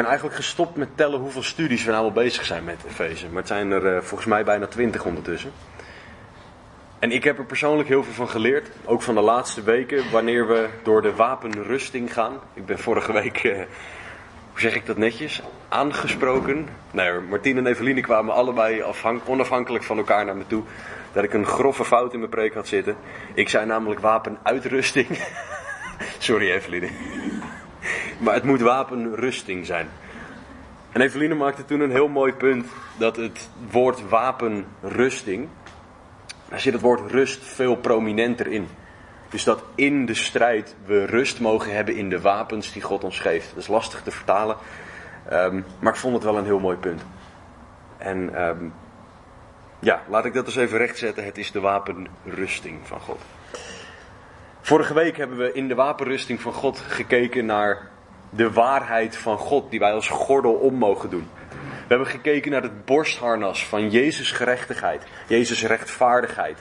ben eigenlijk gestopt met tellen hoeveel studies we nou al bezig zijn met Efeze. Maar het zijn er eh, volgens mij bijna twintig ondertussen. En ik heb er persoonlijk heel veel van geleerd. Ook van de laatste weken, wanneer we door de wapenrusting gaan. Ik ben vorige week, eh, hoe zeg ik dat netjes, aangesproken. Nee, Martien en Eveline kwamen allebei afhank- onafhankelijk van elkaar naar me toe. Dat ik een grove fout in mijn preek had zitten. Ik zei namelijk wapenuitrusting. Sorry Eveline. Maar het moet wapenrusting zijn. En Eveline maakte toen een heel mooi punt dat het woord wapenrusting, daar zit het woord rust veel prominenter in. Dus dat in de strijd we rust mogen hebben in de wapens die God ons geeft. Dat is lastig te vertalen, ehm, maar ik vond het wel een heel mooi punt. En ehm, ja, laat ik dat eens even rechtzetten. Het is de wapenrusting van God. Vorige week hebben we in de wapenrusting van God gekeken naar de waarheid van God die wij als gordel om mogen doen. We hebben gekeken naar het borstharnas van Jezus' gerechtigheid, Jezus' rechtvaardigheid.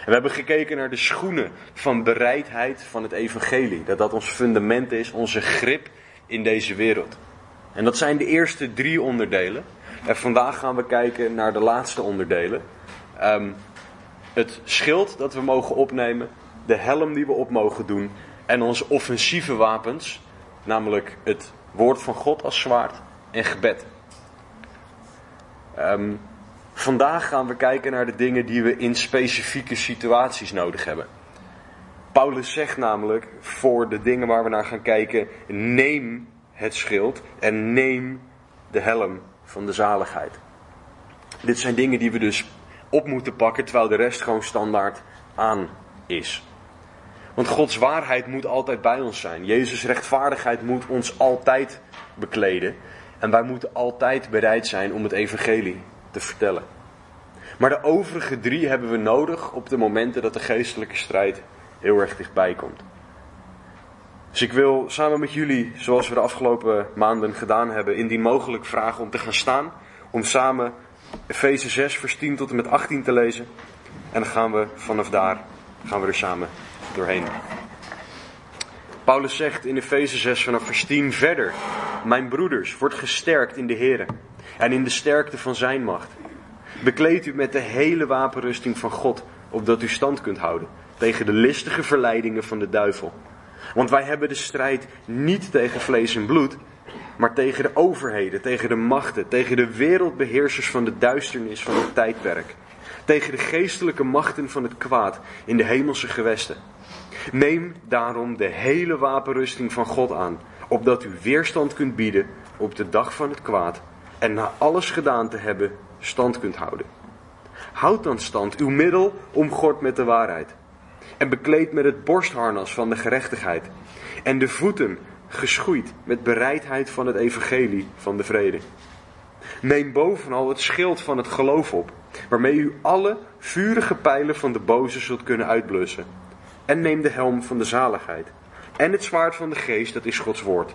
En we hebben gekeken naar de schoenen van bereidheid van het evangelie. Dat dat ons fundament is, onze grip in deze wereld. En dat zijn de eerste drie onderdelen. En vandaag gaan we kijken naar de laatste onderdelen. Ehm, het schild dat we mogen opnemen, de helm die we op mogen doen en onze offensieve wapens, namelijk het woord van God als zwaard en gebed. Ehm, vandaag gaan we kijken naar de dingen die we in specifieke situaties nodig hebben. Paulus zegt namelijk voor de dingen waar we naar gaan kijken: neem het schild en neem de helm van de zaligheid. Dit zijn dingen die we dus op moeten pakken terwijl de rest gewoon standaard aan is. Want Gods waarheid moet altijd bij ons zijn. Jezus' rechtvaardigheid moet ons altijd bekleden. En wij moeten altijd bereid zijn om het evangelie te vertellen. Maar de overige drie hebben we nodig op de momenten dat de geestelijke strijd heel erg dichtbij komt. Dus ik wil samen met jullie, zoals we de afgelopen maanden gedaan hebben, indien mogelijk vragen om te gaan staan. Om samen Efeze 6, vers 10 tot en met 18 te lezen. En dan gaan we vanaf daar, gaan we er samen doorheen. Paulus zegt in Efeze 6 vanaf vers 10 verder. Mijn broeders, wordt gesterkt in de Here en in de sterkte van zijn macht. Bekleed u met de hele wapenrusting van God, opdat u stand kunt houden tegen de listige verleidingen van de duivel. Want wij hebben de strijd niet tegen vlees en bloed, maar tegen de overheden, tegen de machten, tegen de wereldbeheersers van de duisternis van het tijdperk, tegen de geestelijke machten van het kwaad in de hemelse gewesten. Neem daarom de hele wapenrusting van God aan, opdat u weerstand kunt bieden op de dag van het kwaad en na alles gedaan te hebben stand kunt houden. Houd dan stand, uw middel omgord met de waarheid en bekleed met het borstharnas van de gerechtigheid en de voeten geschoeid met bereidheid van het evangelie van de vrede. Neem bovenal het schild van het geloof op, waarmee u alle vurige pijlen van de boze zult kunnen uitblussen. En neem de helm van de zaligheid en het zwaard van de geest, dat is Gods woord.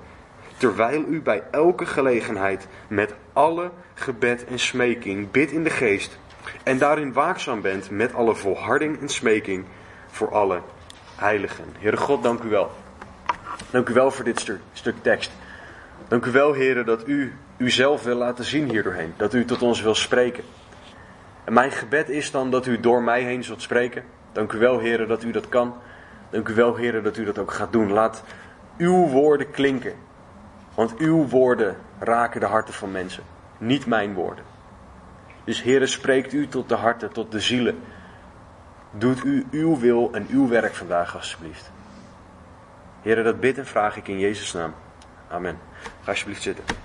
Terwijl u bij elke gelegenheid met alle gebed en smeking bidt in de geest en daarin waakzaam bent met alle volharding en smeking voor alle heiligen. Heere God, dank u wel. Dank u wel voor dit stuk, stuk tekst. Dank u wel, heren, dat u uzelf wil laten zien hier doorheen. Dat u tot ons wil spreken. En mijn gebed is dan dat u door mij heen zult spreken. Dank u wel, heren, dat u dat kan. Dank u wel, heren, dat u dat ook gaat doen. Laat uw woorden klinken. Want uw woorden raken de harten van mensen. Niet mijn woorden. Dus heren, spreekt u tot de harten, tot de zielen. Doet u uw wil en uw werk vandaag alsjeblieft. Heren, dat bid en vraag ik in Jezus' naam. Amen. Ga alsjeblieft zitten.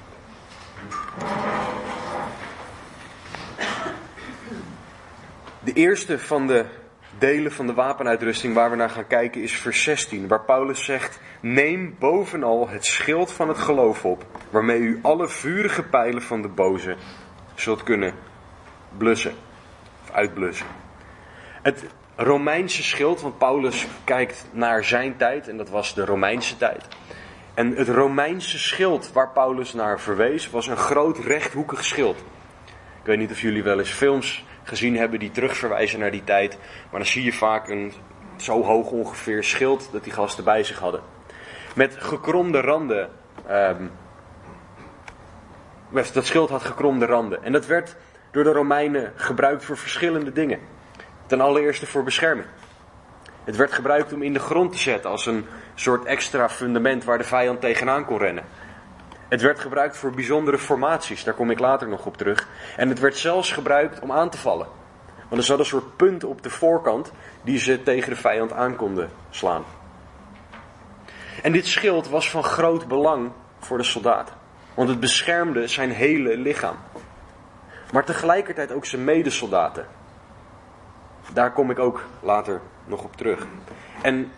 De eerste van de delen van de wapenuitrusting waar we naar gaan kijken is vers 16, waar Paulus zegt: Neem bovenal het schild van het geloof op, waarmee u alle vurige pijlen van de boze zult kunnen blussen of uitblussen. Het Romeinse schild, want Paulus kijkt naar zijn tijd en dat was de Romeinse tijd. En het Romeinse schild waar Paulus naar verwees was een groot rechthoekig schild. Ik weet niet of jullie wel eens films gezien hebben die terugverwijzen naar die tijd, maar dan zie je vaak een zo hoog ongeveer schild dat die gasten bij zich hadden. Met gekromde randen, um, Dat schild had gekromde randen. En dat werd door de Romeinen gebruikt voor verschillende dingen. Ten allereerste voor bescherming. Het werd gebruikt om in de grond te zetten als een soort extra fundament waar de vijand tegenaan kon rennen. Het werd gebruikt voor bijzondere formaties, daar kom ik later nog op terug. En het werd zelfs gebruikt om aan te vallen. Want er zat een soort punt op de voorkant die ze tegen de vijand aan konden slaan. En dit schild was van groot belang voor de soldaat. Want het beschermde zijn hele lichaam. Maar tegelijkertijd ook zijn medesoldaten. Daar kom ik ook later nog op terug. En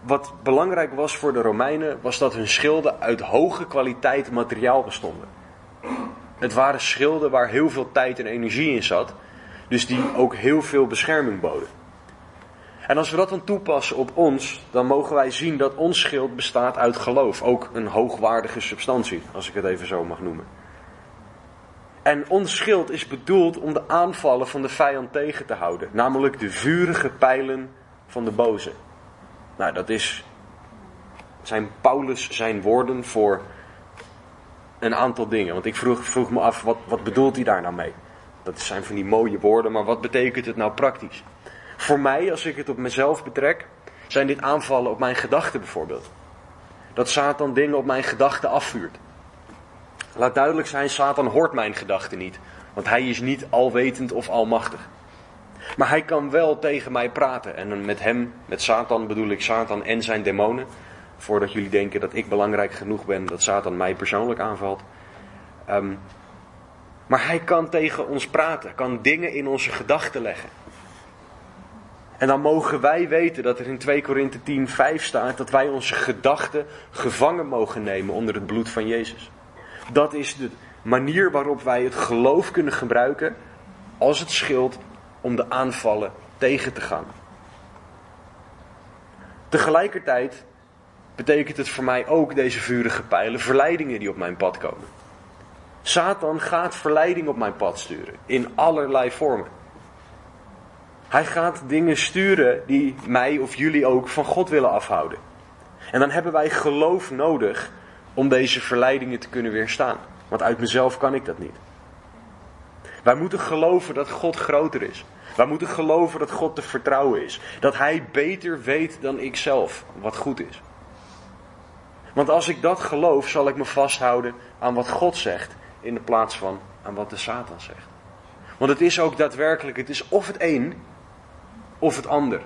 wat belangrijk was voor de Romeinen, was dat hun schilden uit hoge kwaliteit materiaal bestonden. Het waren schilden waar heel veel tijd en energie in zat, dus die ook heel veel bescherming boden. En als we dat dan toepassen op ons, dan mogen wij zien dat ons schild bestaat uit geloof. Ook een hoogwaardige substantie, als ik het even zo mag noemen. En ons schild is bedoeld om de aanvallen van de vijand tegen te houden. Namelijk de vurige pijlen van de boze. Nou, dat is. Zijn Paulus zijn woorden voor een aantal dingen. Want ik vroeg, vroeg me af, wat, wat bedoelt hij daar nou mee? Dat zijn van die mooie woorden, maar wat betekent het nou praktisch? Voor mij, als ik het op mezelf betrek, zijn dit aanvallen op mijn gedachten bijvoorbeeld. Dat Satan dingen op mijn gedachten afvuurt. Laat duidelijk zijn, Satan hoort mijn gedachten niet. Want hij is niet alwetend of almachtig. Maar hij kan wel tegen mij praten. En met hem, met Satan bedoel ik Satan en zijn demonen. Voordat jullie denken dat ik belangrijk genoeg ben dat Satan mij persoonlijk aanvalt. Um, maar hij kan tegen ons praten, kan dingen in onze gedachten leggen. En dan mogen wij weten dat er in 2 Korinthe 10, 5 staat dat wij onze gedachten gevangen mogen nemen onder het bloed van Jezus. Dat is de manier waarop wij het geloof kunnen gebruiken als het schild om de aanvallen tegen te gaan. Tegelijkertijd betekent het voor mij ook deze vurige pijlen verleidingen die op mijn pad komen. Satan gaat verleiding op mijn pad sturen in allerlei vormen. Hij gaat dingen sturen die mij of jullie ook van God willen afhouden. En dan hebben wij geloof nodig om deze verleidingen te kunnen weerstaan. Want uit mezelf kan ik dat niet. Wij moeten geloven dat God groter is. Wij moeten geloven dat God te vertrouwen is. Dat Hij beter weet dan ik zelf wat goed is. Want als ik dat geloof, zal ik me vasthouden aan wat God zegt in de plaats van aan wat de Satan zegt. Want het is ook daadwerkelijk, het is of het een of het ander.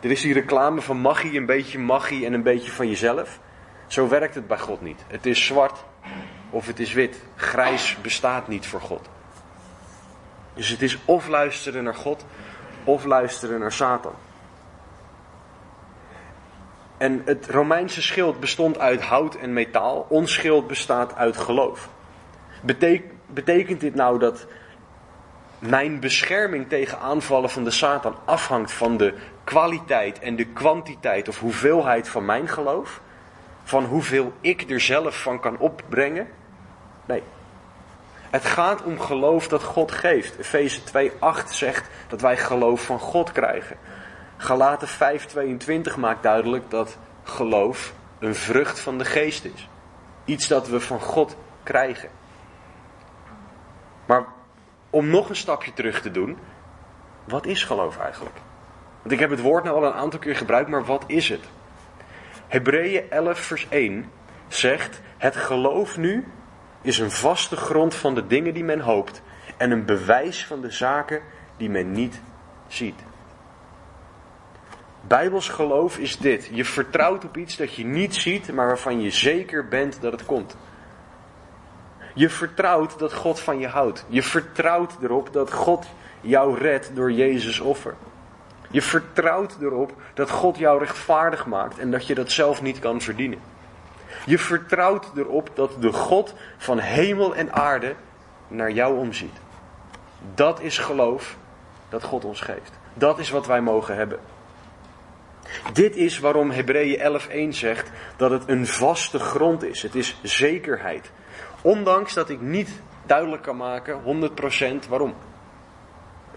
Er is die reclame van magie, een beetje magie en een beetje van jezelf. Zo werkt het bij God niet. Het is zwart of het is wit. Grijs bestaat niet voor God. Dus het is of luisteren naar God of luisteren naar Satan. En het Romeinse schild bestond uit hout en metaal. Ons schild bestaat uit geloof. betekent dit nou dat mijn bescherming tegen aanvallen van de Satan afhangt van de kwaliteit en de kwantiteit of hoeveelheid van mijn geloof? Van hoeveel ik er zelf van kan opbrengen? Nee. Het gaat om geloof dat God geeft. Efeze 2:8 zegt dat wij geloof van God krijgen. Galaten 5:22 maakt duidelijk dat geloof een vrucht van de geest is. Iets dat we van God krijgen. Maar om nog een stapje terug te doen, wat is geloof eigenlijk? Want ik heb het woord nou al een aantal keer gebruikt, maar wat is het? Hebreeën 11 vers 1 zegt, het geloof nu is een vaste grond van de dingen die men hoopt en een bewijs van de zaken die men niet ziet. Bijbels geloof is dit. Je vertrouwt op iets dat je niet ziet, maar waarvan je zeker bent dat het komt. Je vertrouwt dat God van je houdt. Je vertrouwt erop dat God jou redt door Jezus offer. Je vertrouwt erop dat God jou rechtvaardig maakt en dat je dat zelf niet kan verdienen. Je vertrouwt erop dat de God van hemel en aarde naar jou omziet. Dat is geloof dat God ons geeft. Dat is wat wij mogen hebben. Dit is waarom Hebreeën 11.1 zegt dat het een vaste grond is. Het is zekerheid. Ondanks dat ik niet duidelijk kan maken 100% waarom.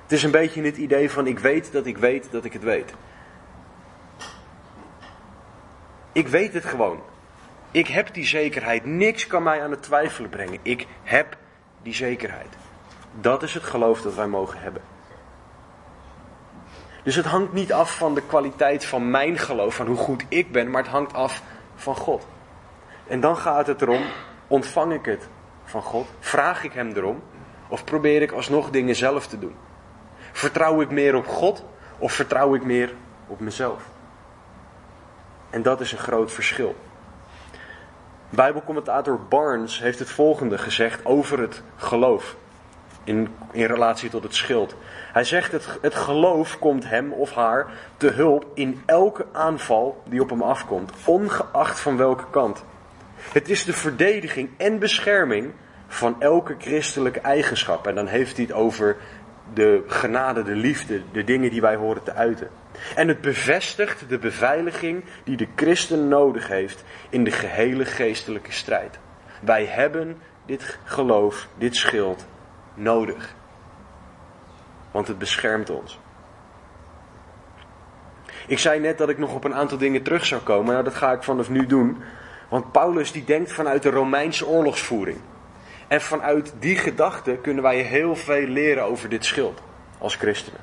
Het is een beetje het idee van ik weet dat ik weet dat ik het weet. Ik weet het gewoon. Ik heb die zekerheid. Niks kan mij aan het twijfelen brengen. Ik heb die zekerheid. Dat is het geloof dat wij mogen hebben. Dus het hangt niet af van de kwaliteit van mijn geloof, van hoe goed ik ben, maar het hangt af van God. En dan gaat het erom, ontvang ik het van God? Vraag ik Hem erom? Of probeer ik alsnog dingen zelf te doen? Vertrouw ik meer op God of vertrouw ik meer op mezelf? En dat is een groot verschil. Bijbelcommentator Barnes heeft het volgende gezegd over het geloof in, in relatie tot het schild. Hij zegt het, het geloof komt hem of haar te hulp in elke aanval die op hem afkomt, ongeacht van welke kant. Het is de verdediging en bescherming van elke christelijke eigenschap. En dan heeft hij het over de genade, de liefde, de dingen die wij horen te uiten. En het bevestigt de beveiliging die de christen nodig heeft in de gehele geestelijke strijd. Wij hebben dit geloof, dit schild nodig. Want het beschermt ons. Ik zei net dat ik nog op een aantal dingen terug zou komen. Nou, dat ga ik vanaf nu doen. Want Paulus die denkt vanuit de Romeinse oorlogsvoering. En vanuit die gedachte kunnen wij heel veel leren over dit schild als christenen.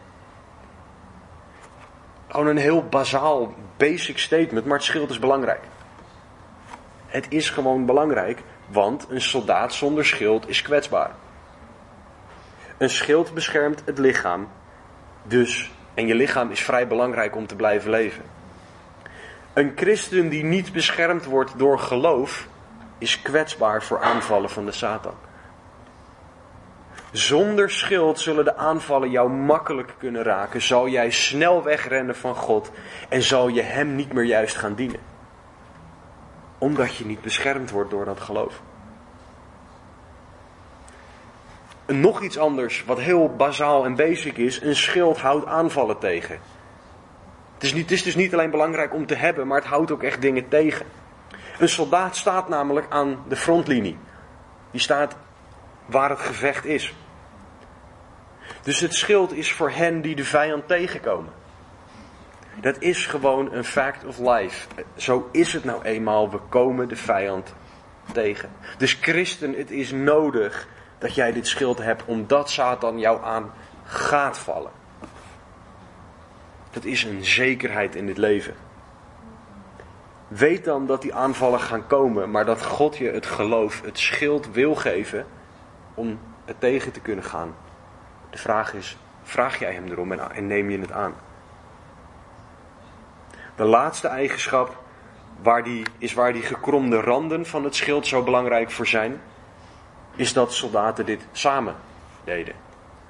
Gewoon een heel bazaal, basic statement, maar het schild is belangrijk. Het is gewoon belangrijk, want een soldaat zonder schild is kwetsbaar. Een schild beschermt het lichaam, dus, en je lichaam is vrij belangrijk om te blijven leven. Een christen die niet beschermd wordt door geloof, is kwetsbaar voor aanvallen van de Satan. Zonder schild zullen de aanvallen jou makkelijk kunnen raken. Zal jij snel wegrennen van God en zal je Hem niet meer juist gaan dienen. Omdat je niet beschermd wordt door dat geloof. nog iets anders, wat heel bazaal en basic is: een schild houdt aanvallen tegen. Het is, niet, het is dus niet alleen belangrijk om te hebben, maar het houdt ook echt dingen tegen. Een soldaat staat namelijk aan de frontlinie. Die staat waar het gevecht is. Dus het schild is voor hen die de vijand tegenkomen. Dat is gewoon een fact of life. Zo is het nou eenmaal. We komen de vijand tegen. Dus christen, het is nodig dat jij dit schild hebt omdat Satan jou aan gaat vallen. Dat is een zekerheid in dit leven. Weet dan dat die aanvallen gaan komen, maar dat God je het geloof, het schild wil geven om het tegen te kunnen gaan. De vraag is, vraag jij hem erom en neem je het aan? De laatste eigenschap waar die, is waar die gekromde randen van het schild zo belangrijk voor zijn, is dat soldaten dit samen deden.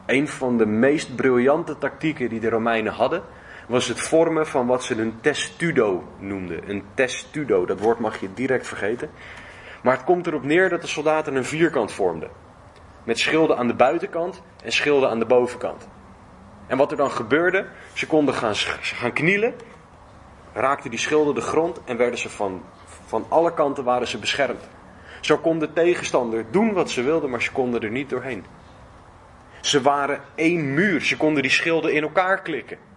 Een van de meest briljante tactieken die de Romeinen hadden, was het vormen van wat ze een testudo noemden. Een testudo, dat woord mag je direct vergeten. Maar het komt erop neer dat de soldaten een vierkant vormden. Met schilden aan de buitenkant en schilden aan de bovenkant. En wat er dan gebeurde, ze konden gaan, gaan knielen, raakten die schilden de grond en werden ze van, van alle kanten waren ze beschermd. Zo kon de tegenstander doen wat ze wilden, maar ze konden er niet doorheen. Ze waren één muur, ze konden die schilden in elkaar klikken.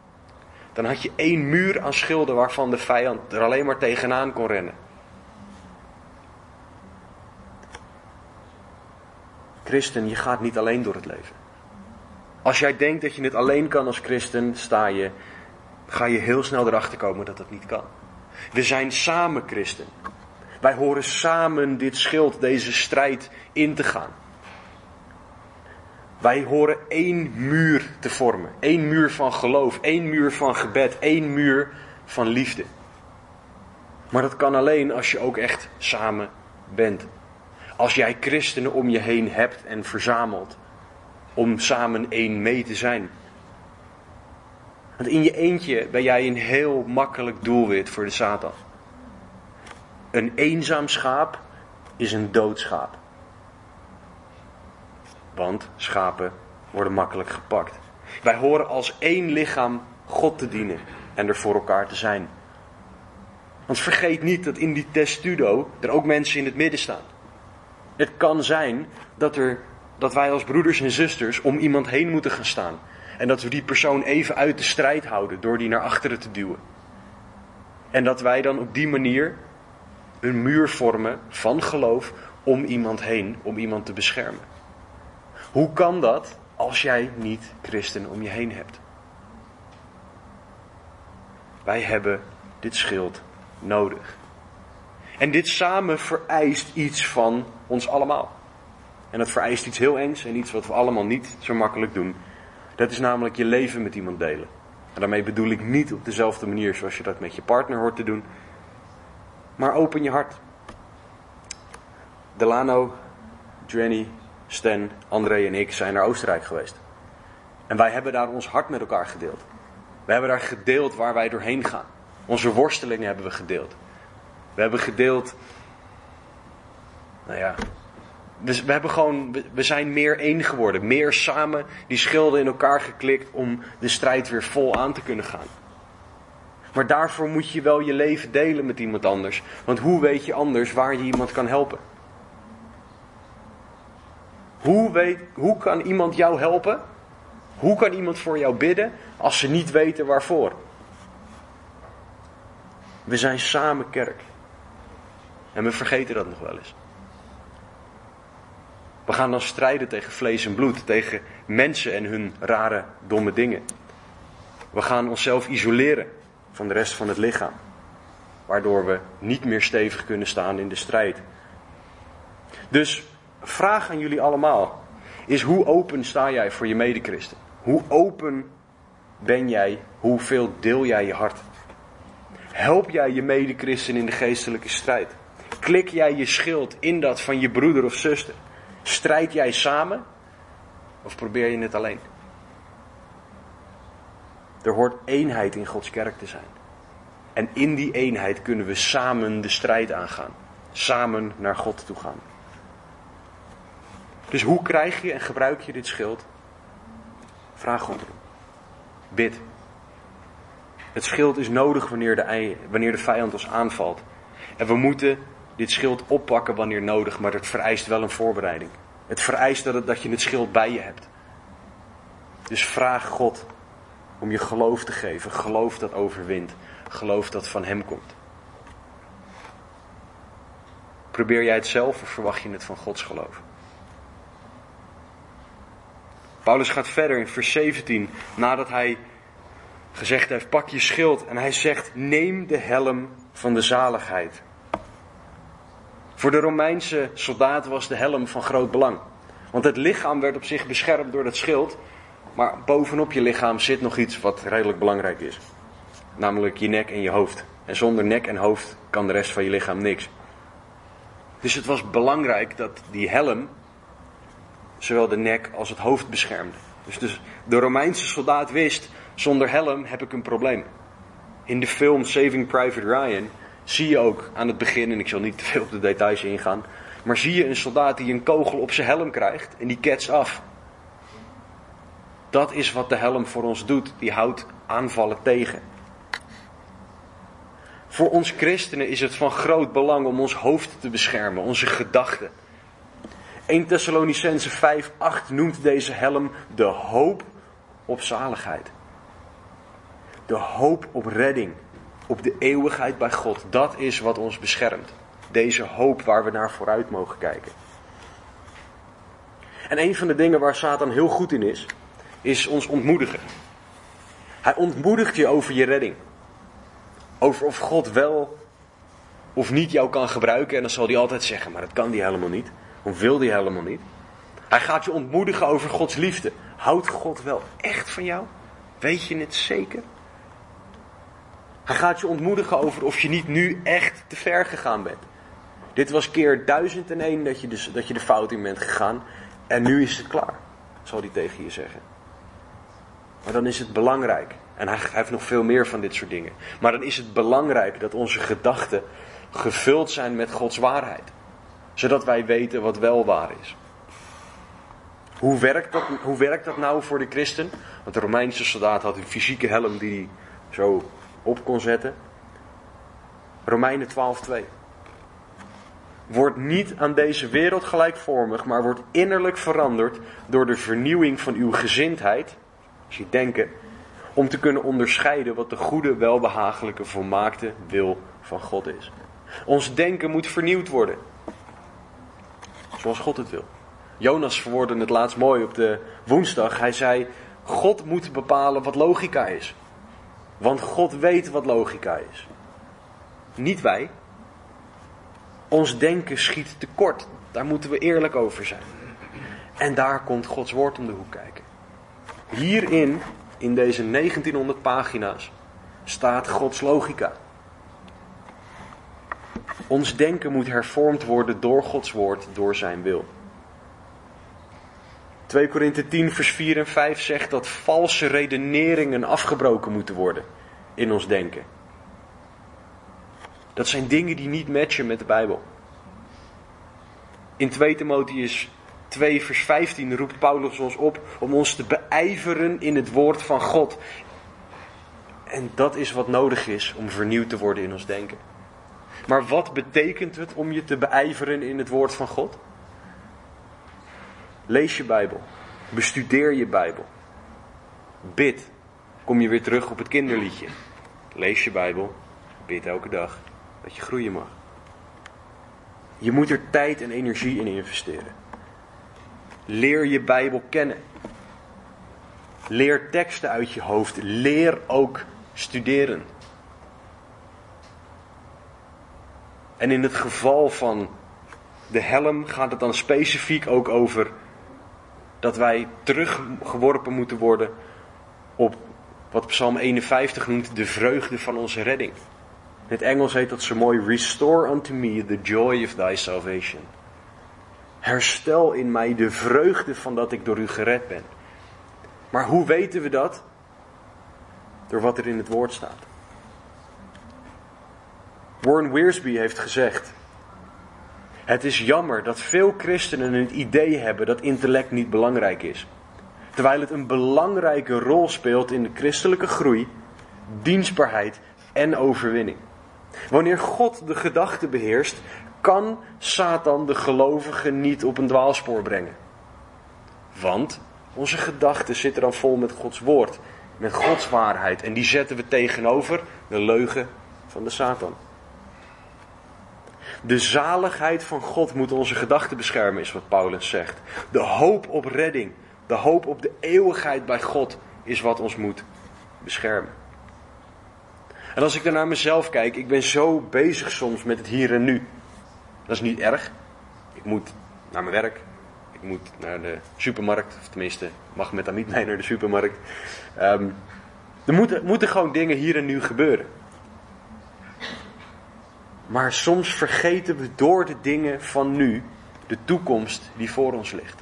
Dan had je één muur aan schilden waarvan de vijand er alleen maar tegenaan kon rennen. Christen, je gaat niet alleen door het leven. Als jij denkt dat je het alleen kan als christen, sta je, ga je heel snel erachter komen dat dat niet kan. We zijn samen christen. Wij horen samen dit schild, deze strijd in te gaan. Wij horen één muur te vormen. één muur van geloof, één muur van gebed, één muur van liefde. Maar dat kan alleen als je ook echt samen bent. Als jij christenen om je heen hebt en verzamelt. Om samen één mee te zijn. Want in je eentje ben jij een heel makkelijk doelwit voor de Satan. Een eenzaam schaap is een dood schaap. Want schapen worden makkelijk gepakt. Wij horen als één lichaam God te dienen en er voor elkaar te zijn. Want vergeet niet dat in die testudo er ook mensen in het midden staan. Het kan zijn dat, er, dat wij als broeders en zusters om iemand heen moeten gaan staan. En dat we die persoon even uit de strijd houden door die naar achteren te duwen. En dat wij dan op die manier een muur vormen van geloof om iemand heen, om iemand te beschermen. Hoe kan dat als jij niet christen om je heen hebt? Wij hebben dit schild nodig. En dit samen vereist iets van ons allemaal. En dat vereist iets heel engs en iets wat we allemaal niet zo makkelijk doen. Dat is namelijk je leven met iemand delen. En daarmee bedoel ik niet op dezelfde manier zoals je dat met je partner hoort te doen. Maar open je hart. Delano, Jenny, Stan, André en ik zijn naar Oostenrijk geweest. En wij hebben daar ons hart met elkaar gedeeld. We hebben daar gedeeld waar wij doorheen gaan. Onze worstelingen hebben we gedeeld. We hebben gedeeld. Nou ja. Dus we hebben gewoon. We zijn meer één geworden. Meer samen die schilden in elkaar geklikt om de strijd weer vol aan te kunnen gaan. Maar daarvoor moet je wel je leven delen met iemand anders. Want hoe weet je anders waar je iemand kan helpen? Hoe, weet, hoe kan iemand jou helpen? Hoe kan iemand voor jou bidden als ze niet weten waarvoor? We zijn samen kerk. En we vergeten dat nog wel eens. We gaan dan strijden tegen vlees en bloed, tegen mensen en hun rare, domme dingen. We gaan onszelf isoleren van de rest van het lichaam, waardoor we niet meer stevig kunnen staan in de strijd. Dus vraag aan jullie allemaal is hoe open sta jij voor je medechristen? Hoe open ben jij? Hoeveel deel jij je hart? Help jij je medechristen in de geestelijke strijd? Klik jij je schild in dat van je broeder of zuster? Strijd jij samen? Of probeer je het alleen? Er hoort eenheid in Gods kerk te zijn. En in die eenheid kunnen we samen de strijd aangaan. Samen naar God toe gaan. Dus hoe krijg je en gebruik je dit schild? Vraag God erom. Bid. Het schild is nodig wanneer de, wanneer de vijand ons aanvalt. En we moeten dit schild oppakken wanneer nodig, maar het vereist wel een voorbereiding. Het vereist dat, dat je het schild bij je hebt. Dus vraag God om je geloof te geven. Geloof dat overwint. Geloof dat van Hem komt. Probeer jij het zelf of verwacht je het van Gods geloof? Paulus gaat verder in vers 17, nadat hij gezegd heeft: pak je schild. En hij zegt: neem de helm van de zaligheid. Voor de Romeinse soldaat was de helm van groot belang. Want het lichaam werd op zich beschermd door dat schild. Maar bovenop je lichaam zit nog iets wat redelijk belangrijk is. Namelijk je nek en je hoofd. En zonder nek en hoofd kan de rest van je lichaam niks. Dus het was belangrijk dat die helm zowel de nek als het hoofd beschermde. Dus, dus de Romeinse soldaat wist, zonder helm heb ik een probleem. In de film Saving Private Ryan zie je ook aan het begin, en ik zal niet te veel op de details ingaan, maar zie je een soldaat die een kogel op zijn helm krijgt en die ketst af. Dat is wat de helm voor ons doet, die houdt aanvallen tegen. Voor ons christenen is het van groot belang om ons hoofd te beschermen, onze gedachten. 1 Thessalonicense 5, 8 noemt deze helm de hoop op zaligheid. De hoop op redding, op de eeuwigheid bij God. Dat is wat ons beschermt. Deze hoop waar we naar vooruit mogen kijken. En een van de dingen waar Satan heel goed in is, is ons ontmoedigen. Hij ontmoedigt je over je redding. Over of God wel of niet jou kan gebruiken. En dan zal hij altijd zeggen, maar dat kan hij helemaal niet. Of wil hij helemaal niet. Hij gaat je ontmoedigen over Gods liefde. Houdt God wel echt van jou? Weet je het zeker? Hij gaat je ontmoedigen over of je niet nu echt te ver gegaan bent. Dit was keer duizend en één dat je, dus, dat je de fout in bent gegaan. En nu is het klaar, zal hij tegen je zeggen. Maar dan is het belangrijk. En hij heeft nog veel meer van dit soort dingen. Maar dan is het belangrijk dat onze gedachten gevuld zijn met Gods waarheid. Zodat wij weten wat wel waar is. Hoe werkt dat, hoe werkt dat nou voor de christen? Want de Romeinse soldaat had een fysieke helm die hij zo op kon zetten. Romeinen 12:2. Word niet aan deze wereld gelijkvormig, maar wordt innerlijk veranderd door de vernieuwing van uw gezindheid, als je denken, om te kunnen onderscheiden wat de goede, welbehagelijke, volmaakte wil van God is. Ons denken moet vernieuwd worden. Zoals God het wil. Jonas verwoordde het laatst mooi op de woensdag. Hij zei: God moet bepalen wat logica is. Want God weet wat logica is. Niet wij. Ons denken schiet tekort. Daar moeten we eerlijk over zijn. En daar komt Gods woord om de hoek kijken. Hierin, in deze 1900 pagina's, staat Gods logica. Ons denken moet hervormd worden door Gods woord, door zijn wil. 2 Korinthe 10, vers 4 en 5 zegt dat valse redeneringen afgebroken moeten worden in ons denken. Dat zijn dingen die niet matchen met de Bijbel. In 2 Timotheus 2, vers 15 roept Paulus ons op om ons te beijveren in het woord van God. En dat is wat nodig is om vernieuwd te worden in ons denken. Maar wat betekent het om je te beijveren in het woord van God? Lees je Bijbel. Bestudeer je Bijbel. Bid. Kom je weer terug op het kinderliedje. Lees je Bijbel. Bid elke dag dat je groeien mag. Je moet er tijd en energie in investeren. Leer je Bijbel kennen. Leer teksten uit je hoofd. Leer ook studeren. En in het geval van de helm gaat het dan specifiek ook over dat wij teruggeworpen moeten worden op wat Psalm 51 noemt de vreugde van onze redding. In het Engels heet dat zo mooi: Restore unto me the joy of thy salvation. Herstel in mij de vreugde van dat ik door u gered ben. Maar hoe weten we dat? Door wat er in het woord staat. Warren Wiersbe heeft gezegd: Het is jammer dat veel christenen het idee hebben dat intellect niet belangrijk is. Terwijl het een belangrijke rol speelt in de christelijke groei, dienstbaarheid en overwinning. Wanneer God de gedachte beheerst, kan Satan de gelovigen niet op een dwaalspoor brengen. Want onze gedachten zitten dan vol met Gods woord, met Gods waarheid. En die zetten we tegenover de leugen van de Satan. De zaligheid van God moet onze gedachten beschermen, is wat Paulus zegt. De hoop op redding, de hoop op de eeuwigheid bij God is wat ons moet beschermen. En als ik dan naar mezelf kijk, ik ben zo bezig soms met het hier en nu. Dat is niet erg. Ik moet naar mijn werk. Ik moet naar de supermarkt. Of tenminste, mag met Amit mee naar de supermarkt. Ehm, er moeten, moeten gewoon dingen hier en nu gebeuren. Maar soms vergeten we door de dingen van nu de toekomst die voor ons ligt.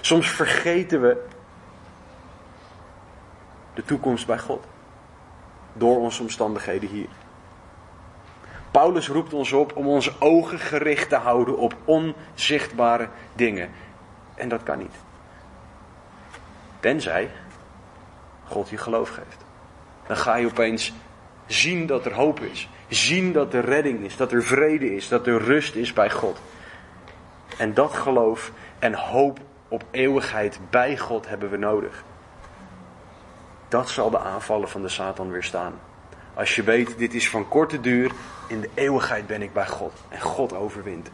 Soms vergeten we de toekomst bij God. Door onze omstandigheden hier. Paulus roept ons op om onze ogen gericht te houden op onzichtbare dingen. En dat kan niet. Tenzij God je geloof geeft. Dan ga je opeens zien dat er hoop is. Zien dat er redding is, dat er vrede is, dat er rust is bij God. En dat geloof en hoop op eeuwigheid bij God hebben we nodig. Dat zal de aanvallen van de Satan weerstaan. Als je weet, dit is van korte duur, in de eeuwigheid ben ik bij God. En God overwint.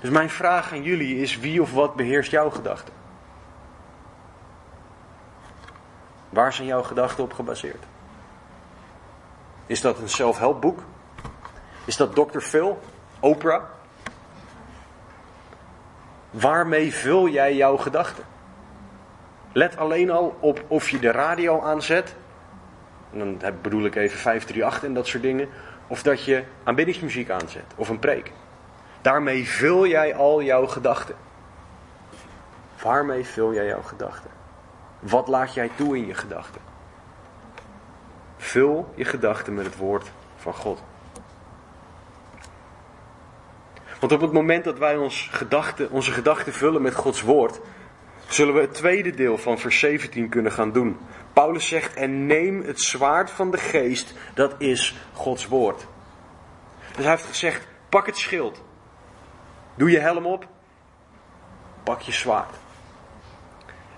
Dus mijn vraag aan jullie is: wie of wat beheerst jouw gedachten? Waar zijn jouw gedachten op gebaseerd? Is dat een zelfhelpboek? Is dat Dr. Phil? Oprah? Waarmee vul jij jouw gedachten? Let alleen al op of je de radio aanzet. En dan bedoel ik even 538 en dat soort dingen. Of dat je aanbiddingsmuziek aanzet. Of een preek. Daarmee vul jij al jouw gedachten. Waarmee vul jij jouw gedachten? Wat laat jij toe in je gedachten? Vul je gedachten met het woord van God. Want op het moment dat wij ons onze gedachten vullen met Gods woord, zullen we het tweede deel van vers 17 kunnen gaan doen. Paulus zegt: En neem het zwaard van de geest, dat is Gods woord. Dus hij heeft gezegd: Pak het schild. Doe je helm op. Pak je zwaard.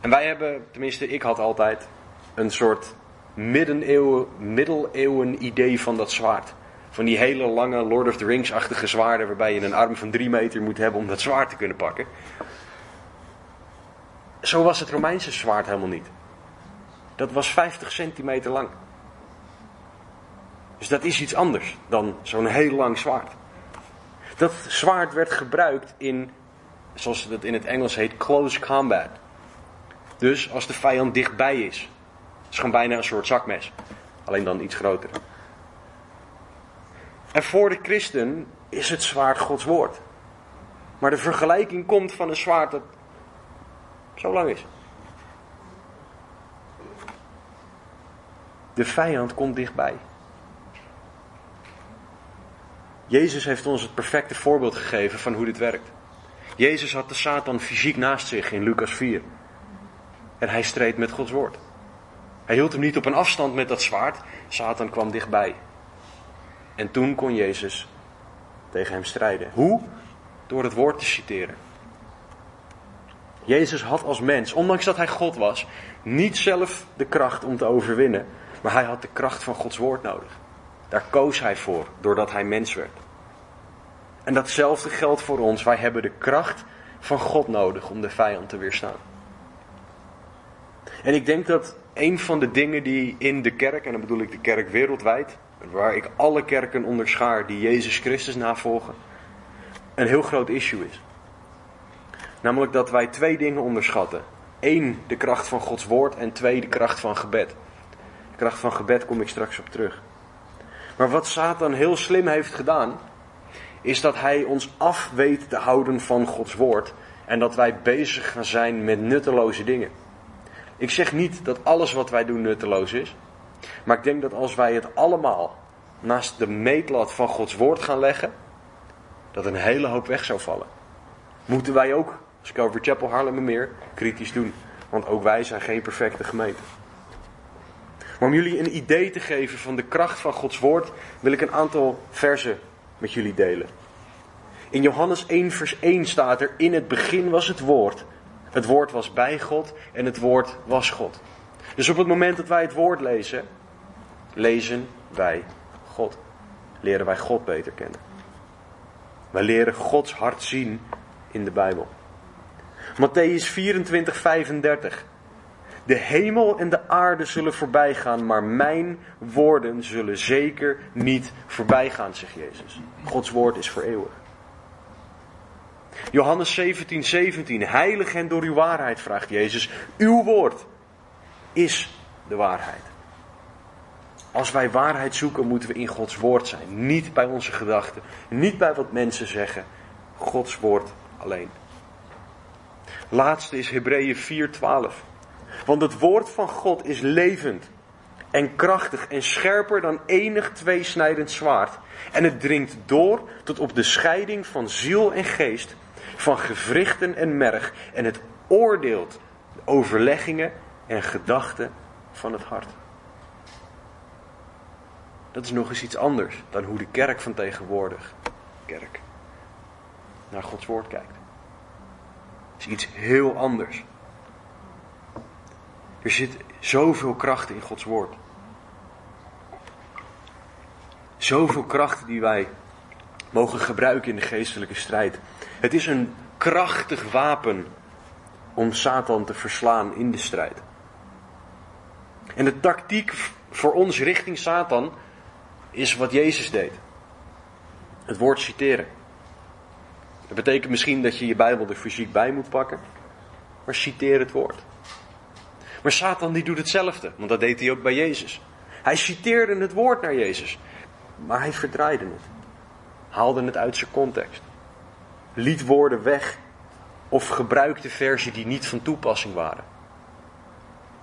En wij hebben, tenminste, ik had altijd een soort middeleeuwen, idee van dat zwaard. Van die hele lange Lord of the Rings-achtige zwaarden waarbij je een arm van drie meter moet hebben om dat zwaard te kunnen pakken. Zo was het Romeinse zwaard helemaal niet. Dat was 50 centimeter lang. Dus dat is iets anders dan zo'n heel lang zwaard. Dat zwaard werd gebruikt in, zoals het in het Engels heet, close combat. Dus als de vijand dichtbij is. Is gewoon bijna een soort zakmes. Alleen dan iets groter. En voor de christen is het zwaard Gods woord. Maar de vergelijking komt van een zwaard dat zo lang is. De vijand komt dichtbij. Jezus heeft ons het perfecte voorbeeld gegeven van hoe dit werkt. Jezus had de Satan fysiek naast zich in Lucas 4. En hij streed met Gods woord. Hij hield hem niet op een afstand met dat zwaard. Satan kwam dichtbij. En toen kon Jezus tegen hem strijden. Hoe? Door het woord te citeren. Jezus had als mens, ondanks dat hij God was, niet zelf de kracht om te overwinnen, maar hij had de kracht van Gods woord nodig. Daar koos hij voor, doordat hij mens werd. En datzelfde geldt voor ons. Wij hebben de kracht van God nodig om de vijand te weerstaan. En ik denk dat een van de dingen die in de kerk, en dan bedoel ik de kerk wereldwijd, waar ik alle kerken onderschaar die Jezus Christus navolgen, een heel groot issue is. Namelijk dat wij twee dingen onderschatten. Eén, de kracht van Gods woord en twee, de kracht van gebed. De kracht van gebed kom ik straks op terug. Maar wat Satan heel slim heeft gedaan, is dat hij ons af weet te houden van Gods woord en dat wij bezig gaan zijn met nutteloze dingen. Ik zeg niet dat alles wat wij doen nutteloos is, maar ik denk dat als wij het allemaal naast de meetlat van Gods woord gaan leggen, dat een hele hoop weg zou vallen. Moeten wij ook, als Calvary Chapel Haarlemmermeer, kritisch doen, want ook wij zijn geen perfecte gemeente. Maar om jullie een idee te geven van de kracht van Gods woord, wil ik een aantal versen met jullie delen. In Johannes 1, vers 1 staat er: In het begin was het woord. Het woord was bij God en het woord was God. Dus op het moment dat wij het woord lezen, lezen wij God. Leren wij God beter kennen. Wij leren Gods hart zien in de Bijbel. Matthäus 24, 35. De hemel en de aarde zullen voorbijgaan, maar mijn woorden zullen zeker niet voorbijgaan, zegt Jezus. Gods woord is voor eeuwig. Johannes 17, 17. Heilig en door uw waarheid, vraagt Jezus. Uw woord is de waarheid. Als wij waarheid zoeken, moeten we in Gods woord zijn. Niet bij onze gedachten, niet bij wat mensen zeggen. Gods woord alleen. Laatste is Hebreeën 4:12. Want het woord van God is levend en krachtig en scherper dan enig tweesnijdend zwaard. En het dringt door tot op de scheiding van ziel en geest, van gewrichten en merg. En het oordeelt de overleggingen en gedachten van het hart. Dat is nog eens iets anders dan hoe de kerk van tegenwoordig, kerk, naar Gods woord kijkt. Het is iets heel anders. Er zit zoveel kracht in Gods woord. Zoveel kracht die wij mogen gebruiken in de geestelijke strijd. Het is een krachtig wapen om Satan te verslaan in de strijd. En de tactiek voor ons richting Satan is wat Jezus deed. Het woord citeren. Dat betekent misschien dat je je Bijbel er fysiek bij moet pakken, maar citeer het woord. Maar Satan die doet hetzelfde, want dat deed hij ook bij Jezus. Hij citeerde het woord naar Jezus, maar hij verdraaide het. Haalde het uit zijn context. Liet woorden weg of gebruikte versen die niet van toepassing waren.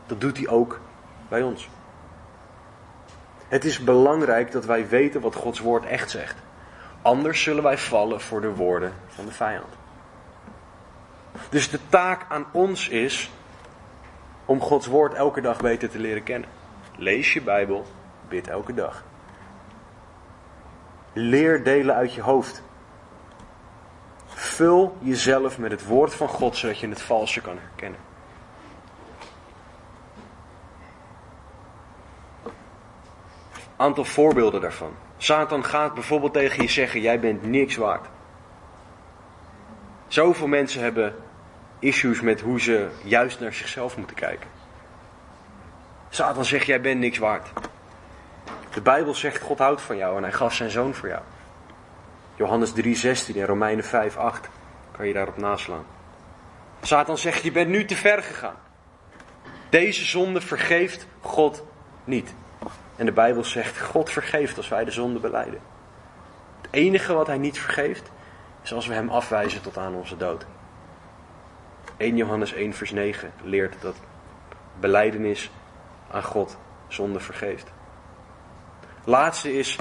Dat doet hij ook bij ons. Het is belangrijk dat wij weten wat Gods woord echt zegt. Anders zullen wij vallen voor de woorden van de vijand. Dus de taak aan ons is om Gods woord elke dag beter te leren kennen. Lees je Bijbel, bid elke dag. Leer delen uit je hoofd. Vul jezelf met het woord van God zodat je het valse kan herkennen. Aantal voorbeelden daarvan. Satan gaat bijvoorbeeld tegen je zeggen: Jij bent niks waard. Zoveel mensen hebben issues met hoe ze juist naar zichzelf moeten kijken. Satan zegt: Jij bent niks waard. De Bijbel zegt: God houdt van jou en hij gaf zijn zoon voor jou. Johannes 3:16 en Romeinen 5:8 kan je daarop naslaan. Satan zegt: Je bent nu te ver gegaan. Deze zonde vergeeft God niet. En de Bijbel zegt: God vergeeft als wij de zonde beleiden. Het enige wat hij niet vergeeft, is als we hem afwijzen tot aan onze dood. 1 Johannes 1, vers 9 leert dat beleidenis aan God zonde vergeeft. Laatste is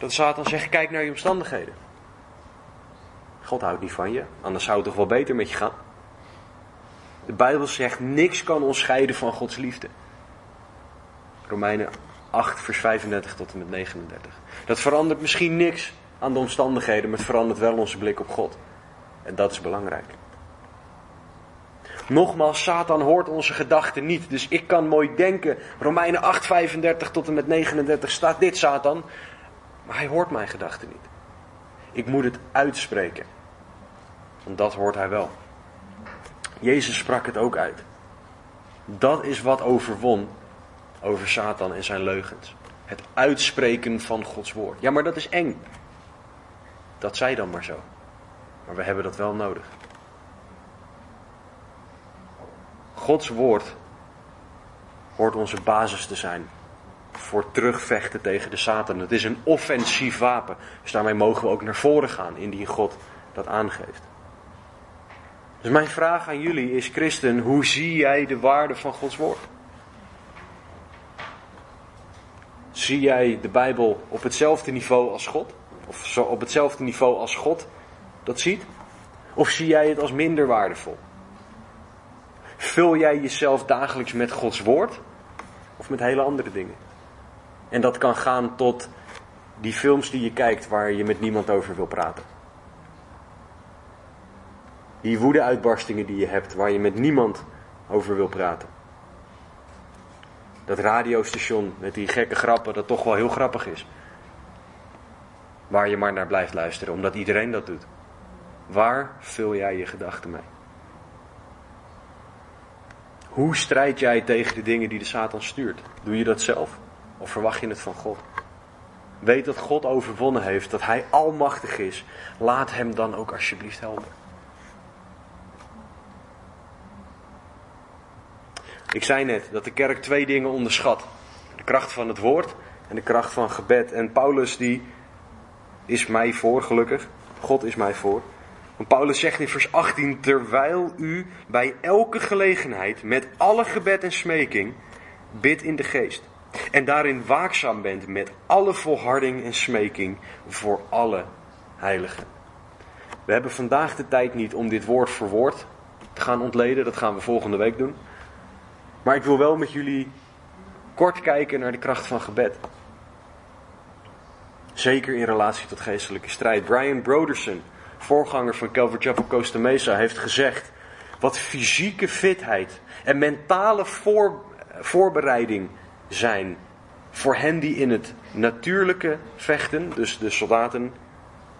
dat Satan zegt: kijk naar je omstandigheden. God houdt niet van je, anders zou het toch wel beter met je gaan. De Bijbel zegt: niks kan ons scheiden van Gods liefde. Romeinen 8, vers 35 tot en met 39. Dat verandert misschien niks aan de omstandigheden, maar het verandert wel onze blik op God. En dat is belangrijk. Nogmaals, Satan hoort onze gedachten niet. Dus ik kan mooi denken, Romeinen 8, 35 tot en met 39 staat dit, Satan. Maar hij hoort mijn gedachten niet. Ik moet het uitspreken. Want dat hoort hij wel. Jezus sprak het ook uit. Dat is wat overwon over Satan en zijn leugens. Het uitspreken van Gods woord. Ja, maar dat is eng. Dat zij dan maar zo. Maar we hebben dat wel nodig. Gods woord hoort onze basis te zijn voor terugvechten tegen de Satan. Het is een offensief wapen. Dus daarmee mogen we ook naar voren gaan indien God dat aangeeft. Dus mijn vraag aan jullie is, christen, hoe zie jij de waarde van Gods woord? Zie jij de Bijbel op hetzelfde niveau als God? Of zo op hetzelfde niveau als God dat ziet? Of zie jij het als minder waardevol? Vul jij jezelf dagelijks met Gods woord? Of met hele andere dingen? En dat kan gaan tot die films die je kijkt waar je met niemand over wil praten. Die woede-uitbarstingen die je hebt waar je met niemand over wil praten. Dat radiostation met die gekke grappen dat toch wel heel grappig is. Waar je maar naar blijft luisteren, omdat iedereen dat doet. Waar vul jij je gedachten mee? Hoe strijd jij tegen de dingen die de Satan stuurt? Doe je dat zelf? Of verwacht je het van God? Weet dat God overwonnen heeft, dat Hij almachtig is. Laat Hem dan ook alsjeblieft helpen. Ik zei net dat de kerk twee dingen onderschat. De kracht van het woord en de kracht van gebed. En Paulus die is mij voor, gelukkig. God is mij voor. Want Paulus zegt in vers 18, terwijl u bij elke gelegenheid met alle gebed en smeking bidt in de geest. En daarin waakzaam bent met alle volharding en smeking voor alle heiligen. We hebben vandaag de tijd niet om dit woord voor woord te gaan ontleden. Dat gaan we volgende week doen. Maar ik wil wel met jullie kort kijken naar de kracht van gebed. Zeker in relatie tot geestelijke strijd. Brian Broderson, voorganger van Calvary Chapel Costa Mesa, heeft gezegd: wat fysieke fitheid en mentale voor, voorbereiding zijn voor hen die in het natuurlijke vechten, dus de soldaten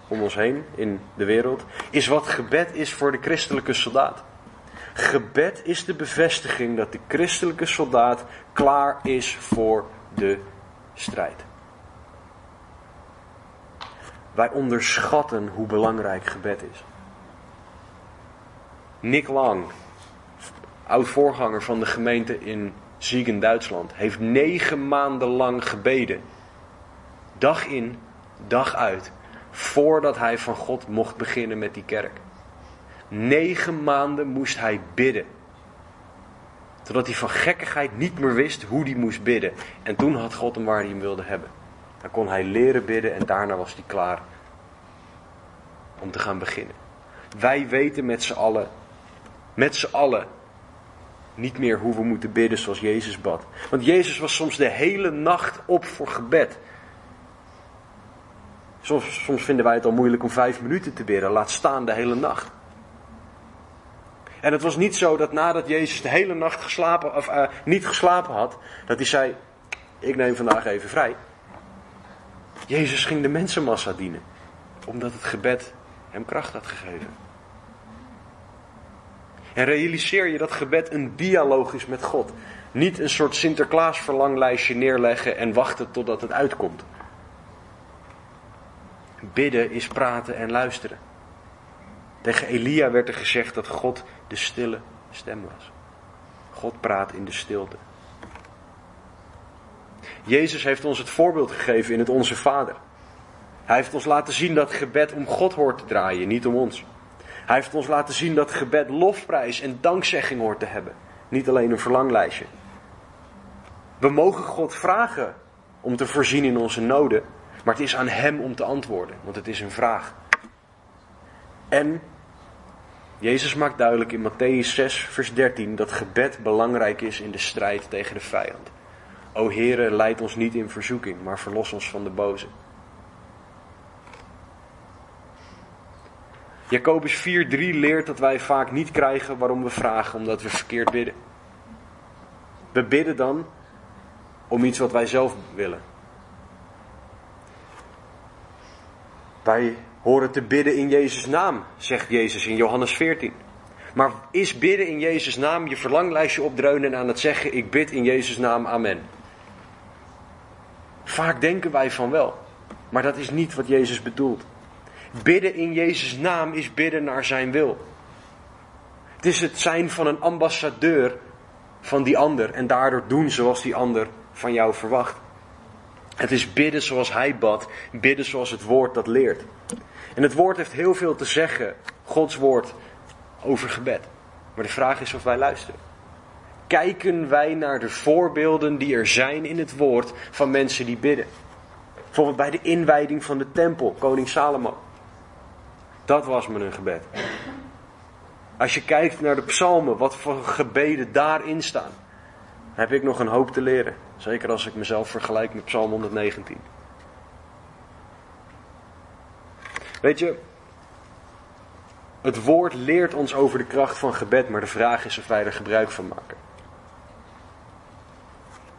om ons heen in de wereld, is wat gebed is voor de christelijke soldaat. Gebed is de bevestiging dat de christelijke soldaat klaar is voor de strijd. Wij onderschatten hoe belangrijk gebed is. Nick Lang, oud voorganger van de gemeente in Ziegen, Duitsland, heeft negen maanden lang gebeden. Dag in, dag uit. Voordat hij van God mocht beginnen met die kerk. Negen maanden moest hij bidden. Totdat hij van gekkigheid niet meer wist hoe hij moest bidden. En toen had God hem waar hij hem wilde hebben. Dan kon hij leren bidden en daarna was hij klaar om te gaan beginnen. Wij weten met z'n allen, met z'n allen, niet meer hoe we moeten bidden zoals Jezus bad. Want Jezus was soms de hele nacht op voor gebed. Soms, soms vinden wij het al moeilijk om vijf minuten te bidden, laat staan de hele nacht. En het was niet zo dat nadat Jezus de hele nacht geslapen, of, uh, niet geslapen had, dat hij zei: Ik neem vandaag even vrij. Jezus ging de mensenmassa dienen, omdat het gebed hem kracht had gegeven. En realiseer je dat gebed een dialoog is met God. Niet een soort Sinterklaas verlanglijstje neerleggen en wachten totdat het uitkomt. Bidden is praten en luisteren. Tegen Elia werd er gezegd dat God de stille stem was. God praat in de stilte. Jezus heeft ons het voorbeeld gegeven in het Onze Vader. Hij heeft ons laten zien dat gebed om God hoort te draaien, niet om ons. Hij heeft ons laten zien dat gebed lofprijs en dankzegging hoort te hebben, niet alleen een verlanglijstje. We mogen God vragen om te voorzien in onze noden, maar het is aan Hem om te antwoorden, want het is een vraag. En Jezus maakt duidelijk in Matthäus 6, vers 13 dat gebed belangrijk is in de strijd tegen de vijand. O Heere, leid ons niet in verzoeking, maar verlos ons van de boze. Jacobus 4:3 leert dat wij vaak niet krijgen waarom we vragen, omdat we verkeerd bidden. We bidden dan om iets wat wij zelf willen. Wij horen te bidden in Jezus' naam, zegt Jezus in Johannes 14. Maar is bidden in Jezus' naam je verlanglijstje opdreunen aan het zeggen: Ik bid in Jezus' naam, amen? Vaak denken wij van wel, maar dat is niet wat Jezus bedoelt. Bidden in Jezus' naam is bidden naar zijn wil. Het is het zijn van een ambassadeur van die ander en daardoor doen zoals die ander van jou verwacht. Het is bidden zoals hij bad, bidden zoals het woord dat leert. En het woord heeft heel veel te zeggen, Gods woord, over gebed. Maar de vraag is of wij luisteren. Kijken wij naar de voorbeelden die er zijn in het woord van mensen die bidden? Bijvoorbeeld bij de inwijding van de tempel, koning Salomo. Dat was een gebed. Als je kijkt naar de psalmen, wat voor gebeden daarin staan, heb ik nog een hoop te leren. Zeker als ik mezelf vergelijk met Psalm 119. Weet je, het woord leert ons over de kracht van gebed, maar de vraag is of wij er gebruik van maken.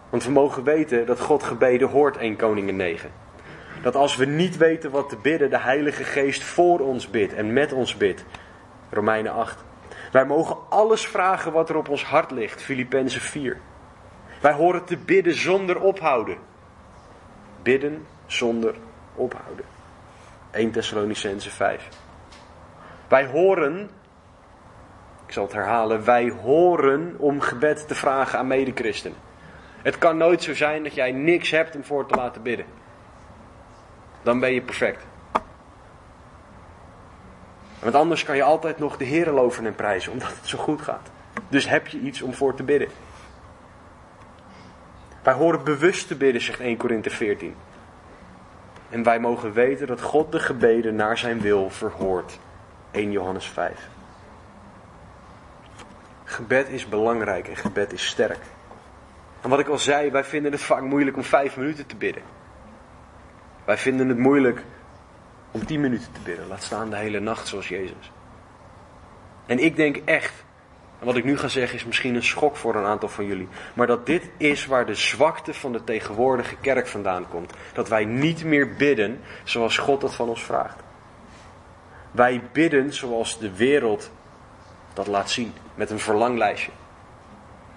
Want we mogen weten dat God gebeden hoort 1 Koningen 9. Dat als we niet weten wat te bidden, de Heilige Geest voor ons bidt en met ons bidt. Romeinen 8. Wij mogen alles vragen wat er op ons hart ligt. Filippenzen 4. Wij horen te bidden zonder ophouden. Bidden zonder ophouden. 1 Thessalonicense 5. Wij horen, ik zal het herhalen, wij horen om gebed te vragen aan medechristenen. Het kan nooit zo zijn dat jij niks hebt om voor te laten bidden. Dan ben je perfect. Want anders kan je altijd nog de Heer loven en prijzen, omdat het zo goed gaat. Dus heb je iets om voor te bidden. Wij horen bewust te bidden, zegt 1 Korinthe 14. En wij mogen weten dat God de gebeden naar zijn wil verhoort. 1 Johannes 5. Gebed is belangrijk en gebed is sterk. En wat ik al zei, wij vinden het vaak moeilijk om vijf minuten te bidden. Wij vinden het moeilijk om tien minuten te bidden, laat staan de hele nacht zoals Jezus. En ik denk echt, en wat ik nu ga zeggen is misschien een schok voor een aantal van jullie, maar dat dit is waar de zwakte van de tegenwoordige kerk vandaan komt. Dat wij niet meer bidden zoals God dat van ons vraagt. Wij bidden zoals de wereld dat laat zien, met een verlanglijstje.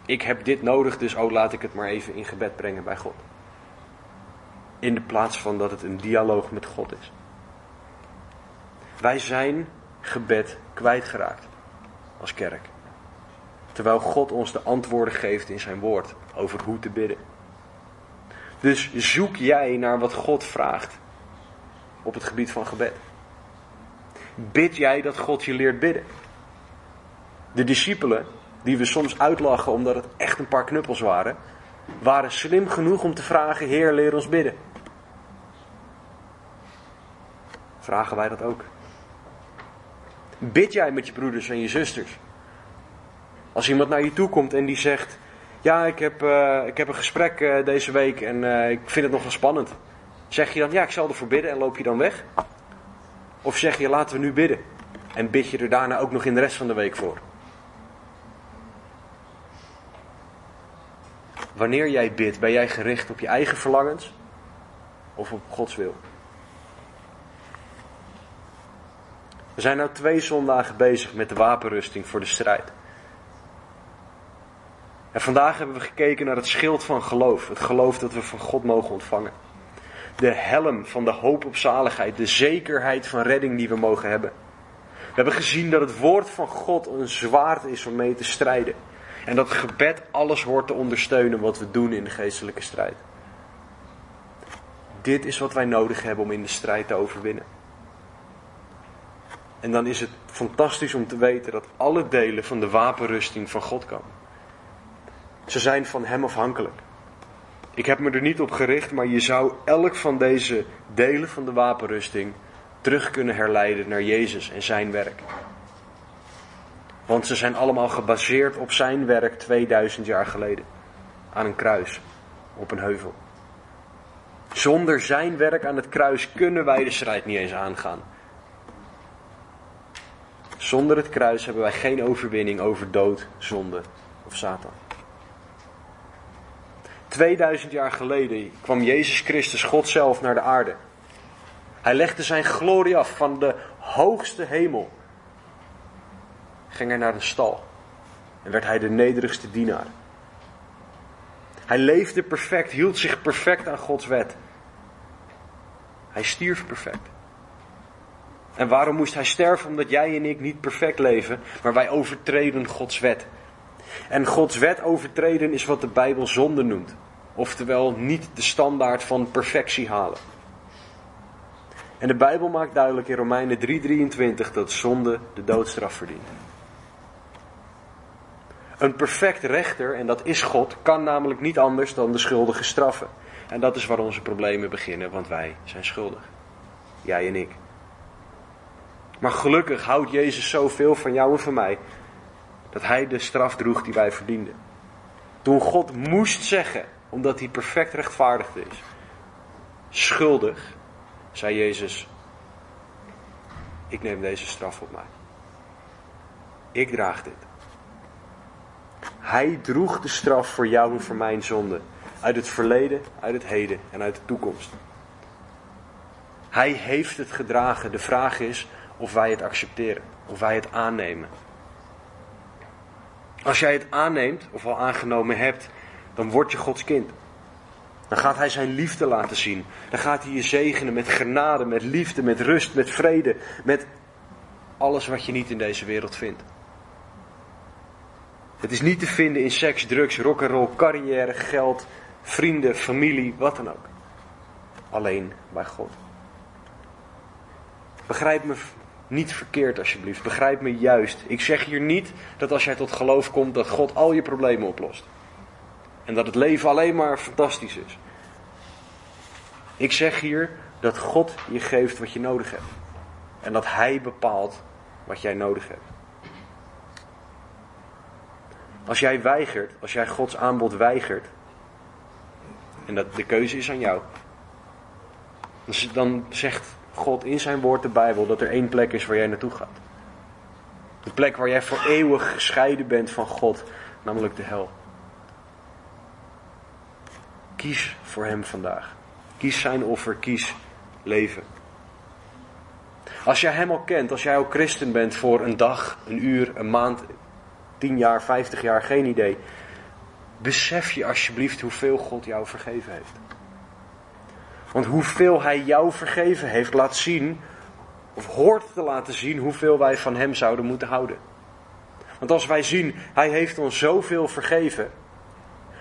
Ik heb dit nodig, dus oh laat ik het maar even in gebed brengen bij God. In de plaats van dat het een dialoog met God is. Wij zijn gebed kwijtgeraakt als kerk. Terwijl God ons de antwoorden geeft in zijn woord over hoe te bidden. Dus zoek jij naar wat God vraagt op het gebied van gebed. Bid jij dat God je leert bidden? De discipelen, die we soms uitlachen omdat het echt een paar knuppels waren, waren slim genoeg om te vragen: Heer, leer ons bidden. Vragen wij dat ook? Bid jij met je broeders en je zusters? Als iemand naar je toe komt en die zegt: Ja, ik heb, uh, ik heb een gesprek uh, deze week en uh, ik vind het nogal spannend. Zeg je dan: Ja, ik zal ervoor bidden en loop je dan weg? Of zeg je: Laten we nu bidden? En bid je er daarna ook nog in de rest van de week voor? Wanneer jij bidt, ben jij gericht op je eigen verlangens? of op Gods wil. We zijn nu twee zondagen bezig met de wapenrusting voor de strijd. En vandaag hebben we gekeken naar het schild van geloof. Het geloof dat we van God mogen ontvangen. De helm van de hoop op zaligheid. De zekerheid van redding die we mogen hebben. We hebben gezien dat het woord van God een zwaard is om mee te strijden. En dat gebed alles hoort te ondersteunen wat we doen in de geestelijke strijd. Dit is wat wij nodig hebben om in de strijd te overwinnen. En dan is het fantastisch om te weten dat alle delen van de wapenrusting van God komen. Ze zijn van Hem afhankelijk. Ik heb me er niet op gericht, maar je zou elk van deze delen van de wapenrusting terug kunnen herleiden naar Jezus en zijn werk. Want ze zijn allemaal gebaseerd op zijn werk 2000 jaar geleden. Aan een kruis, op een heuvel. Zonder zijn werk aan het kruis kunnen wij de strijd niet eens aangaan. Zonder het kruis hebben wij geen overwinning over dood, zonde of Satan. 2000 jaar geleden kwam Jezus Christus, God zelf, naar de aarde. Hij legde zijn glorie af van de hoogste hemel. Ging hij naar een stal en werd hij de nederigste dienaar. Hij leefde perfect, hield zich perfect aan Gods wet. Hij stierf perfect. En waarom moest hij sterven? Omdat jij en ik niet perfect leven, maar wij overtreden Gods wet. En Gods wet overtreden is wat de Bijbel zonde noemt. Oftewel niet de standaard van perfectie halen. En de Bijbel maakt duidelijk in Romeinen 3:23 dat zonde de doodstraf verdient. Een perfect rechter, en dat is God, kan namelijk niet anders dan de schuldige straffen. En dat is waar onze problemen beginnen, want wij zijn schuldig. Jij en ik. Maar gelukkig houdt Jezus zoveel van jou en van mij, dat Hij de straf droeg die wij verdienden. Toen God moest zeggen, omdat Hij perfect rechtvaardig is, schuldig, zei Jezus, ik neem deze straf op mij. Ik draag dit. Hij droeg de straf voor jou en voor mijn zonde. Uit het verleden, uit het heden en uit de toekomst. Hij heeft het gedragen. De vraag is of wij het accepteren. Of wij het aannemen. Als jij het aanneemt of al aangenomen hebt, dan word je Gods kind. Dan gaat Hij zijn liefde laten zien. Dan gaat Hij je zegenen met genade, met liefde, met rust, met vrede, met alles wat je niet in deze wereld vindt. Het is niet te vinden in seks, drugs, rock'n'roll, carrière, geld, vrienden, familie, wat dan ook. Alleen bij God. Begrijp me niet verkeerd alsjeblieft. Begrijp me juist. Ik zeg hier niet dat als jij tot geloof komt dat God al je problemen oplost. En dat het leven alleen maar fantastisch is. Ik zeg hier dat God je geeft wat je nodig hebt. En dat Hij bepaalt wat jij nodig hebt. Als jij weigert, als jij Gods aanbod weigert, en dat de keuze is aan jou, dan zegt God in zijn woord, de Bijbel, dat er één plek is waar jij naartoe gaat. Een plek waar jij voor eeuwig gescheiden bent van God, namelijk de hel. Kies voor Hem vandaag. Kies zijn offer, kies leven. Als jij Hem al kent, als jij al christen bent voor een dag, een uur, een maand, tien jaar, vijftig jaar, geen idee. Besef je alsjeblieft hoeveel God jou vergeven heeft. Want hoeveel Hij jou vergeven heeft, laat zien, of hoort te laten zien, hoeveel wij van Hem zouden moeten houden. Want als wij zien, Hij heeft ons zoveel vergeven,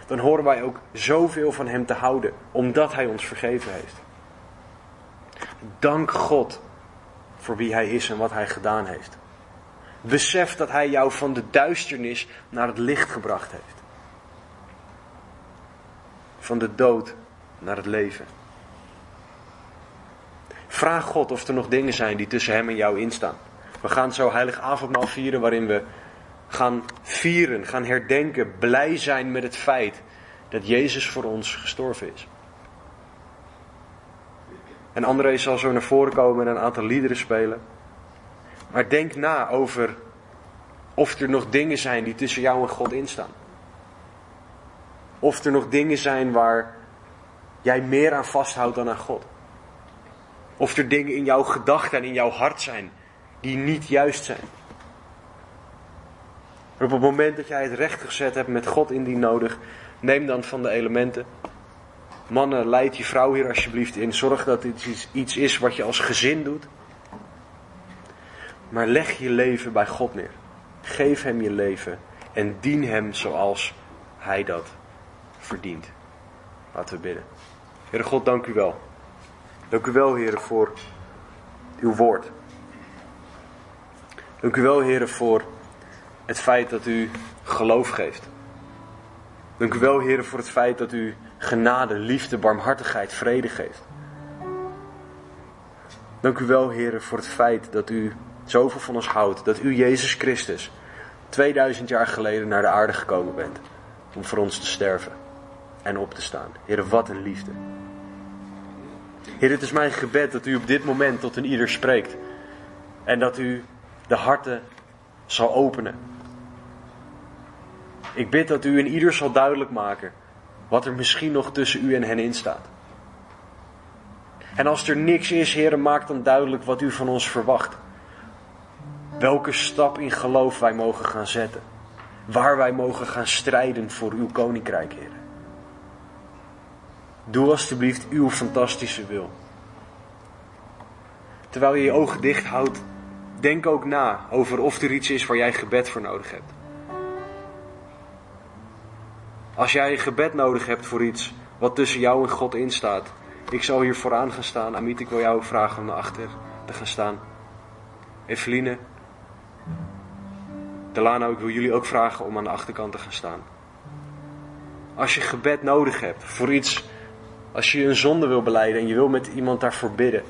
dan horen wij ook zoveel van Hem te houden, omdat Hij ons vergeven heeft. Dank God voor wie Hij is en wat Hij gedaan heeft. Besef dat Hij jou van de duisternis naar het licht gebracht heeft. Van de dood naar het leven. Vraag God of er nog dingen zijn die tussen Hem en jou instaan. We gaan zo heilig avondmaal vieren waarin we gaan vieren, gaan herdenken, blij zijn met het feit dat Jezus voor ons gestorven is. En André zal zo naar voren komen en een aantal liederen spelen. Maar denk na over of er nog dingen zijn die tussen jou en God instaan. Of er nog dingen zijn waar jij meer aan vasthoudt dan aan God. Of er dingen in jouw gedachten en in jouw hart zijn die niet juist zijn. Op het moment dat jij het recht gezet hebt met God indien nodig, neem dan van de elementen. Mannen, leid je vrouw hier alsjeblieft in. Zorg dat dit iets is wat je als gezin doet. Maar leg je leven bij God neer. Geef hem je leven en dien hem zoals hij dat verdient. Laten we bidden. Heere God, dank u wel. Dank u wel, Heere, voor uw woord. Dank u wel, Heere, voor het feit dat u geloof geeft. Dank u wel, Heere, voor het feit dat u genade, liefde, barmhartigheid, vrede geeft. Dank u wel, Heere, voor het feit dat u zoveel van ons houdt. Dat u, Jezus Christus, 2000 jaar geleden naar de aarde gekomen bent. Om voor ons te sterven en op te staan. Heere, wat een liefde. Heer, het is mijn gebed dat u op dit moment tot een ieder spreekt. En dat u de harten zal openen. Ik bid dat u in ieder zal duidelijk maken wat er misschien nog tussen u en hen in staat. En als er niks is, Heer, maak dan duidelijk wat u van ons verwacht. Welke stap in geloof wij mogen gaan zetten. Waar wij mogen gaan strijden voor uw koninkrijk, Heer. Doe alstublieft uw fantastische wil. Terwijl je je ogen dicht houdt, denk ook na over of er iets is waar jij gebed voor nodig hebt. Als jij gebed nodig hebt voor iets wat tussen jou en God instaat, ik zal hier vooraan gaan staan. Amit, ik wil jou vragen om naar achter te gaan staan. Eveline, Delano, ik wil jullie ook vragen om aan de achterkant te gaan staan. Als je gebed nodig hebt voor iets, als je een zonde wil beleiden en je wil met iemand daarvoor bidden.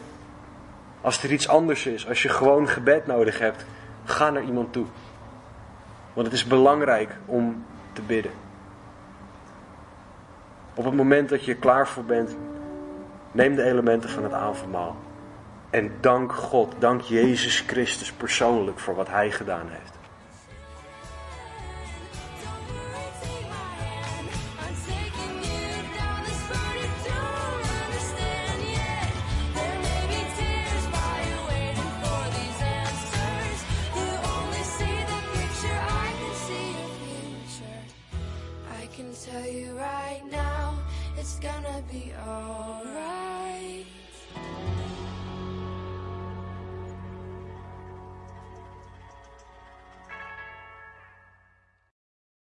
Als er iets anders is, als je gewoon gebed nodig hebt, ga naar iemand toe. Want het is belangrijk om te bidden. Op het moment dat je klaar voor bent, neem de elementen van het avondmaal. En dank God, dank Jezus Christus persoonlijk voor wat Hij gedaan heeft. Right now, it's gonna be alright.